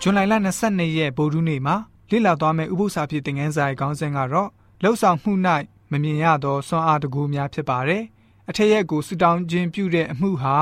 ဇွန်လ22ရက်ဗုဒ္ဓနေ့မှာလေ့လာသွားမယ့်ဥပုသ္စာဖြစ်တဲ့ငန်းစာရဲ့ခေါင်းစဉ်ကတော့လှုပ်ဆောင်မှု၌မမြင်ရသောစွမ်းအားတကူများဖြစ်ပါတယ်။အထက်ရက်ကိုဆူတောင်းခြင်းပြုတဲ့အမှုဟာ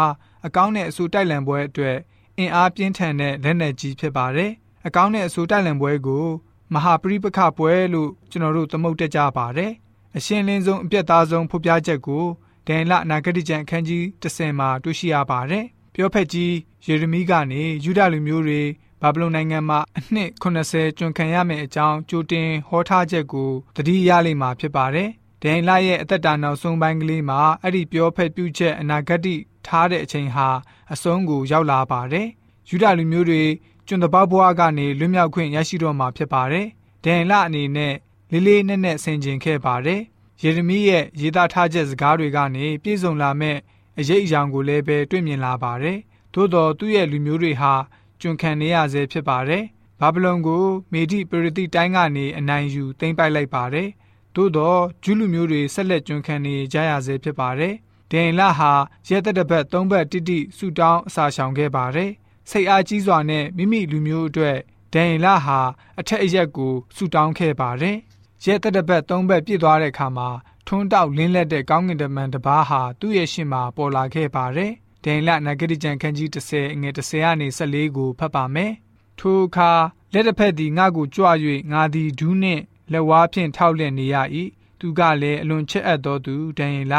အကောင်းနဲ့အဆူတိုက်လံပွဲအတွက်အင်အားပြင်းထန်တဲ့လက်နက်ကြီးဖြစ်ပါတယ်။အကောင်းနဲ့အဆူတိုက်လံပွဲကိုမဟာပရိပခပွဲလို့ကျွန်တော်တို့သမုတ်တက်ကြပါတယ်။အရှင်းလင်းဆုံးအပြတ်သားဆုံးဖော်ပြချက်ကိုဒန်လအနာဂတိကျမ်းအခန်းကြီး30မှာတွေ့ရှိရပါတယ်။ ပြောဖက်ကြီးယေရမိကနေယူဒလူမျိုးတွေဘာဗလုန်နိုင်ငံမှာအနှစ်80ကျွံခံရမယ့်အကြောင်းကြိုတင်ဟောထားချက်ကိုတတိယလိမ့်မှာဖြစ်ပါတယ်။ဒန်လရဲ့အသက်တာနောက်ဆုံးပိုင်းကလေးမှာအဲ့ဒီပြောဖက်ပြုချက်အနာဂတိထားတဲ့အချိန်ဟာအဆုံးကိုရောက်လာပါတယ်။ယူဒလူမျိုးတွေကျွန်းတပောက်ဘွားကနေလွတ်မြောက်ခွင့်ရရှိတော့မှာဖြစ်ပါတယ်။ဒန်လအနေနဲ့လေးလေးနက်နက်ဆင်ခြင်ခဲ့ပါတယ်။ယေရမိရဲ့ရေးသားထားချက်စကားတွေကနေပြည့်စုံလာမဲ့ အရေးအယောင်ကိုလည်းပဲတွေ့မြင်လာပါတယ်။သို့တော်သူ့ရဲ့လူမျိုးတွေဟာကျွန်ခံနေရဆဲဖြစ်ပါတယ်။ဘာဗလုန်ကိုမေဒိပရတိတိုင်းကနေအနိုင်ယူသိမ်းပိုက်လိုက်ပါတယ်။သို့တော့ဂျူးလူမျိုးတွေဆက်လက်ကျွန်ခံနေကြရဆဲဖြစ်ပါတယ်။ဒိန်လဟာရဲသက်တပတ်၃ဘက်တိတိဆူတောင်းအစာရှောင်ခဲ့ပါတယ်။စိတ်အားကြီးစွာနဲ့မိမိလူမျိုးအတွက်ဒိန်လဟာအထက်အရက်ကိုဆူတောင်းခဲ့ပါတယ်။ရဲသက်တပတ်၃ဘက်ပြည့်သွားတဲ့အခါမှာ ထွန်းတောက်လင်းလက်တဲ့ကောင်းကင်တမန်တစ်ပါးဟာသူ့ရဲ့ရှေ့မှာပေါ်လာခဲ့ပါတယ်။ဒိန်လနဂတိကျန်ခန်းကြီး30အငယ်30ကနေ14ကိုဖတ်ပါမယ်။ထိုအခါလက်တစ်ဖက်သည်ငါ့ကိုကြွ၍ငါသည်ဒူးနှင့်လက်ဝါးဖြင့်ထောက်လျက်နေရ၏။သူကလည်းအလွန်ချစ်အပ်သောသူဒိန်လ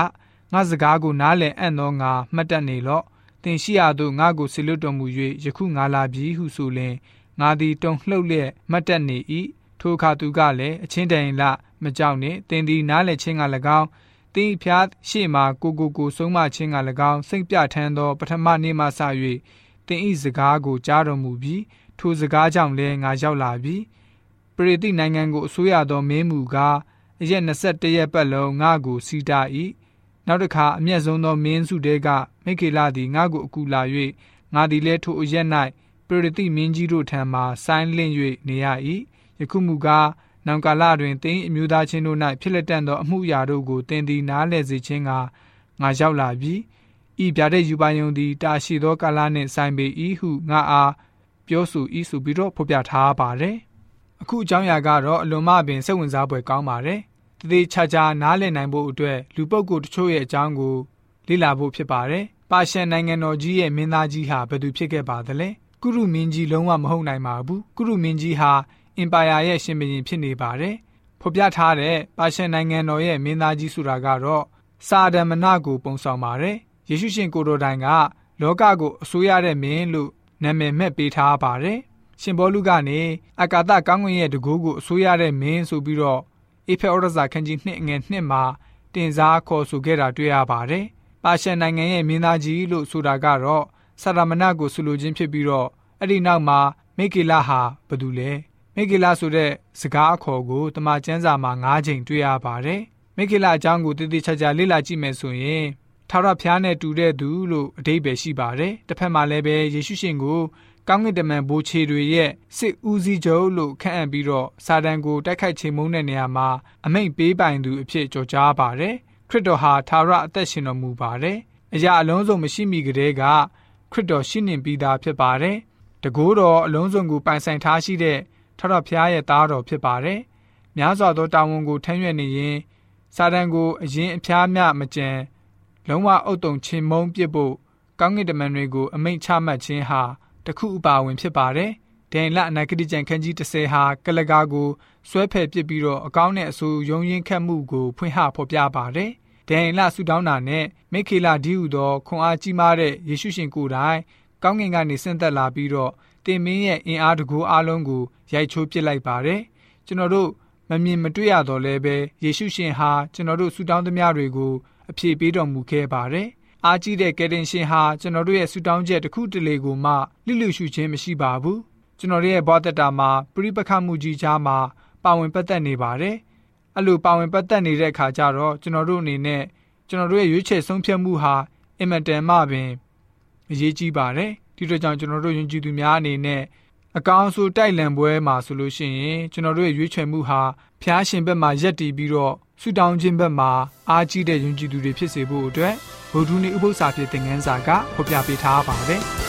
ငါစကားကိုနားလည်အံ့သောငါမှတ်တတ်နေလော့။သင်ရှိရာသို့ငါကိုဆီလွတ်တော်မူ၍ယခုငါလာပြီဟုဆိုလျင်ငါသည်တုံလှုပ်လျက်မှတ်တတ်နေ၏။ထိုအခါသူကလည်းအချင်းတိုင်လ မကြောက်နှင့်တင်သည်နားလည်ခြင်းက၎င်းတင်းဖျားရှေ့မှာကိုကိုကိုဆုံးမခြင်းက၎င်းစိတ်ပြထမ်းသော ပထမနေ့မှစ၍တင်းဤစကားကိုကြားတော်မူပြီးထိုစကားကြောင့်လည်းငါရောက်လာပြီပရိသိနိုင်ငံကိုအစိုးရသောမင်းမူကားအရက်21ရက်ပတ်လုံးငါကိုစီးတာ၏နောက်တစ်ခါအမျက်ဆုံးသောမင်းစုတဲကမိခေလသည်ငါကိုအကူလာ၍ငါသည်လည်းထိုအရက်၌ပရိသိမင်းကြီးတို့ထံမှဆိုင်းလင့်၍နေရ၏ယခုမူကား နောင်ကာလတွင်တင်းအမျိုးသားချင်းတို့၌ဖြစ်လက်တန့်သောအမှုရာတို့ကိုတင်းသည်နားလည်စေခြင်းကငါရောက်လာပြီဤပြတဲ့ယူပါယုံသည်တာရှိသောကာလနှင့်ဆိုင်ပေ၏ဟုငါအားပြောဆို၏ဆိုပြီးတော့ဖော်ပြထားပါတယ်အခုအကြောင်းအရာကတော့အလွန်မှပင်စိတ်ဝင်စားဖွယ်ကောင်းပါတယ်တသေးချာချာနားလည်နိုင်ဖို့အတွက်လူပုဂ္ဂိုလ်တချို့ရဲ့အကြောင်းကိုလေ့လာဖို့ဖြစ်ပါတယ်ပါရှန်နိုင်ငံတော်ကြီးရဲ့မင်းသားကြီးဟာဘယ်သူဖြစ်ခဲ့ပါသလဲကုရုမင်းကြီးလုံးဝမဟုတ်နိုင်ပါဘူးကုရုမင်းကြီးဟာ အင်ပါယာရဲ့ရှင်ဘုရင်ဖြစ်နေပါတယ်။ဖော်ပြထားတဲ့ပါရှန်နိုင်ငံတော်ရဲ့မင်းသားကြီးဆိုတာကတော့စာဒမနကိုပုံဆောင်ပါတယ်။ယေရှုရှင်ကိုတော်တိုင်ကလောကကိုအစိုးရတဲ့မင်းလို့နာမည်မဲ့ပေးထားပါတယ်။ရှင်ဘောလူကနေအကာသကောင်းကင်ရဲ့တကူကိုအစိုးရတဲ့မင်းဆိုပြီးတော့အေဖေဩရဇာခန်းကြီး2ငယ်2မှာတင်စားခေါ်ဆိုခဲ့တာတွေ့ရပါတယ်။ပါရှန်နိုင်ငံရဲ့မင်းသားကြီးလို့ဆိုတာကတော့စာရမဏကိုဆိုလိုခြင်းဖြစ်ပြီးတော့အဲ့ဒီနောက်မှာမိကေလဟာဘယ်သူလဲ မိဂေလဆိုတဲ့စကားအခေါ်ကိုတမန်ကျမ်းစာမှာ၅ချိန်တွေ့ရပါတယ်။မိဂေလအကြောင်းကိုတည်တည်ချာချာလေ့လာကြည့်မယ်ဆိုရင်ထာဝရဘုရားနဲ့တူတဲ့သူလို့အဓိပ္ပာယ်ရှိပါတယ်။တစ်ဖက်မှာလည်းပဲယေရှုရှင်ကိုကောင်းကင်တမန်ဘိုးချေတွေရဲ့စစ်ဦးစီးချုပ်လို့ခန့်အပ်ပြီးတော့စာတန်ကိုတိုက်ခိုက်ချိန်မုန်းတဲ့နေရာမှာအမိန့်ပေးပိုင်သူအဖြစ်ကြော်ကြားပါတယ်။ခရစ်တော်ဟာသာရအသက်ရှင်တော်မူပါတယ်။အရာအလုံးစုံမရှိမီကတည်းကခရစ်တော်ရှိနေပြီးသားဖြစ်ပါတယ်။တကိုးတော်အလုံးစုံကိုပိုင်ဆိုင်ထားရှိတဲ့ ထထဖျားရဲ့သားတော်ဖြစ်ပါတယ်။များစွာသောတာဝန်ကိုထမ်းရွက်နေရင်စာတန်ကိုအရင်အဖျားမြမကြံလုံးဝအုတ်တုံချင်မုံပစ်ဖို့ကောင်းကင်တမန်တွေကိုအမိန့်ချမှတ်ခြင်းဟာတခုအပါဝင်ဖြစ်ပါတယ်။ဒိန်လအနာဂတိကျန်ခန်းကြီး30ဟာကလကာကိုဆွဲဖယ်ပစ်ပြီးတော့အကောင်းနဲ့အဆိုးယုံရင်ခတ်မှုကိုဖွင့်ဟဖော်ပြပါတယ်။ဒိန်လဆူတောင်းတာနဲ့မိခေလဒီဟုသောခွန်အားကြီးမားတဲ့ယေရှုရှင်ကိုယ်တိုင်ကောင်းကင်ကနေဆင့်သက်လာပြီးတော့ တင်မင်းရဲ့အင်အားတကူအလုံးကိုရိုက်ချိုးပစ်လိုက်ပါတယ်ကျွန်တော်တို့မမြင်မတွေ့ရတော့လဲပဲယေရှုရှင်ဟာကျွန်တော်တို့ဆူတောင်းသမျှတွေကိုအပြည့်ပေးတော်မူခဲ့ပါတယ်အားကြီးတဲ့ကယ်တင်ရှင်ဟာကျွန်တော်တို့ရဲ့ဆူတောင်းချက်တစ်ခုတလေကိုမှလိလူရှုခြင်းမရှိပါဘူးကျွန်တော်တို့ရဲ့ဘောသက်တာမှာပြိပခတ်မှုကြီးကြားမှာပါဝင်ပတ်သက်နေပါတယ်အဲ့လိုပါဝင်ပတ်သက်နေတဲ့အခါကျတော့ကျွန်တော်တို့အနေနဲ့ကျွန်တော်တို့ရဲ့ရွေးချယ်ဆုံးဖြတ်မှုဟာအင်မတန်မှပင်အရေးကြီးပါတယ် ဒီတော့ကြောင့်ကျွန်တော်တို့ယဉ်ကျေးသူများအနေနဲ့အကောင်ဆိုတိုက်လံပွဲမှာဆိုလို့ရှိရင်ကျွန်တော်တို့ရဲ့ရွေးချယ်မှုဟာဖျားရှင်ဘက်မှာရက်တည်ပြီးတော့ဆူတောင်းခြင်းဘက်မှာအားကြီးတဲ့ယဉ်ကျေးသူတွေဖြစ်စေဖို့အတွက်ဗုဒ္ဓနည်းဥပု္ပ္ပစာဖြစ်တဲ့ငန်းစာကဖော်ပြပေးထားပါတယ်။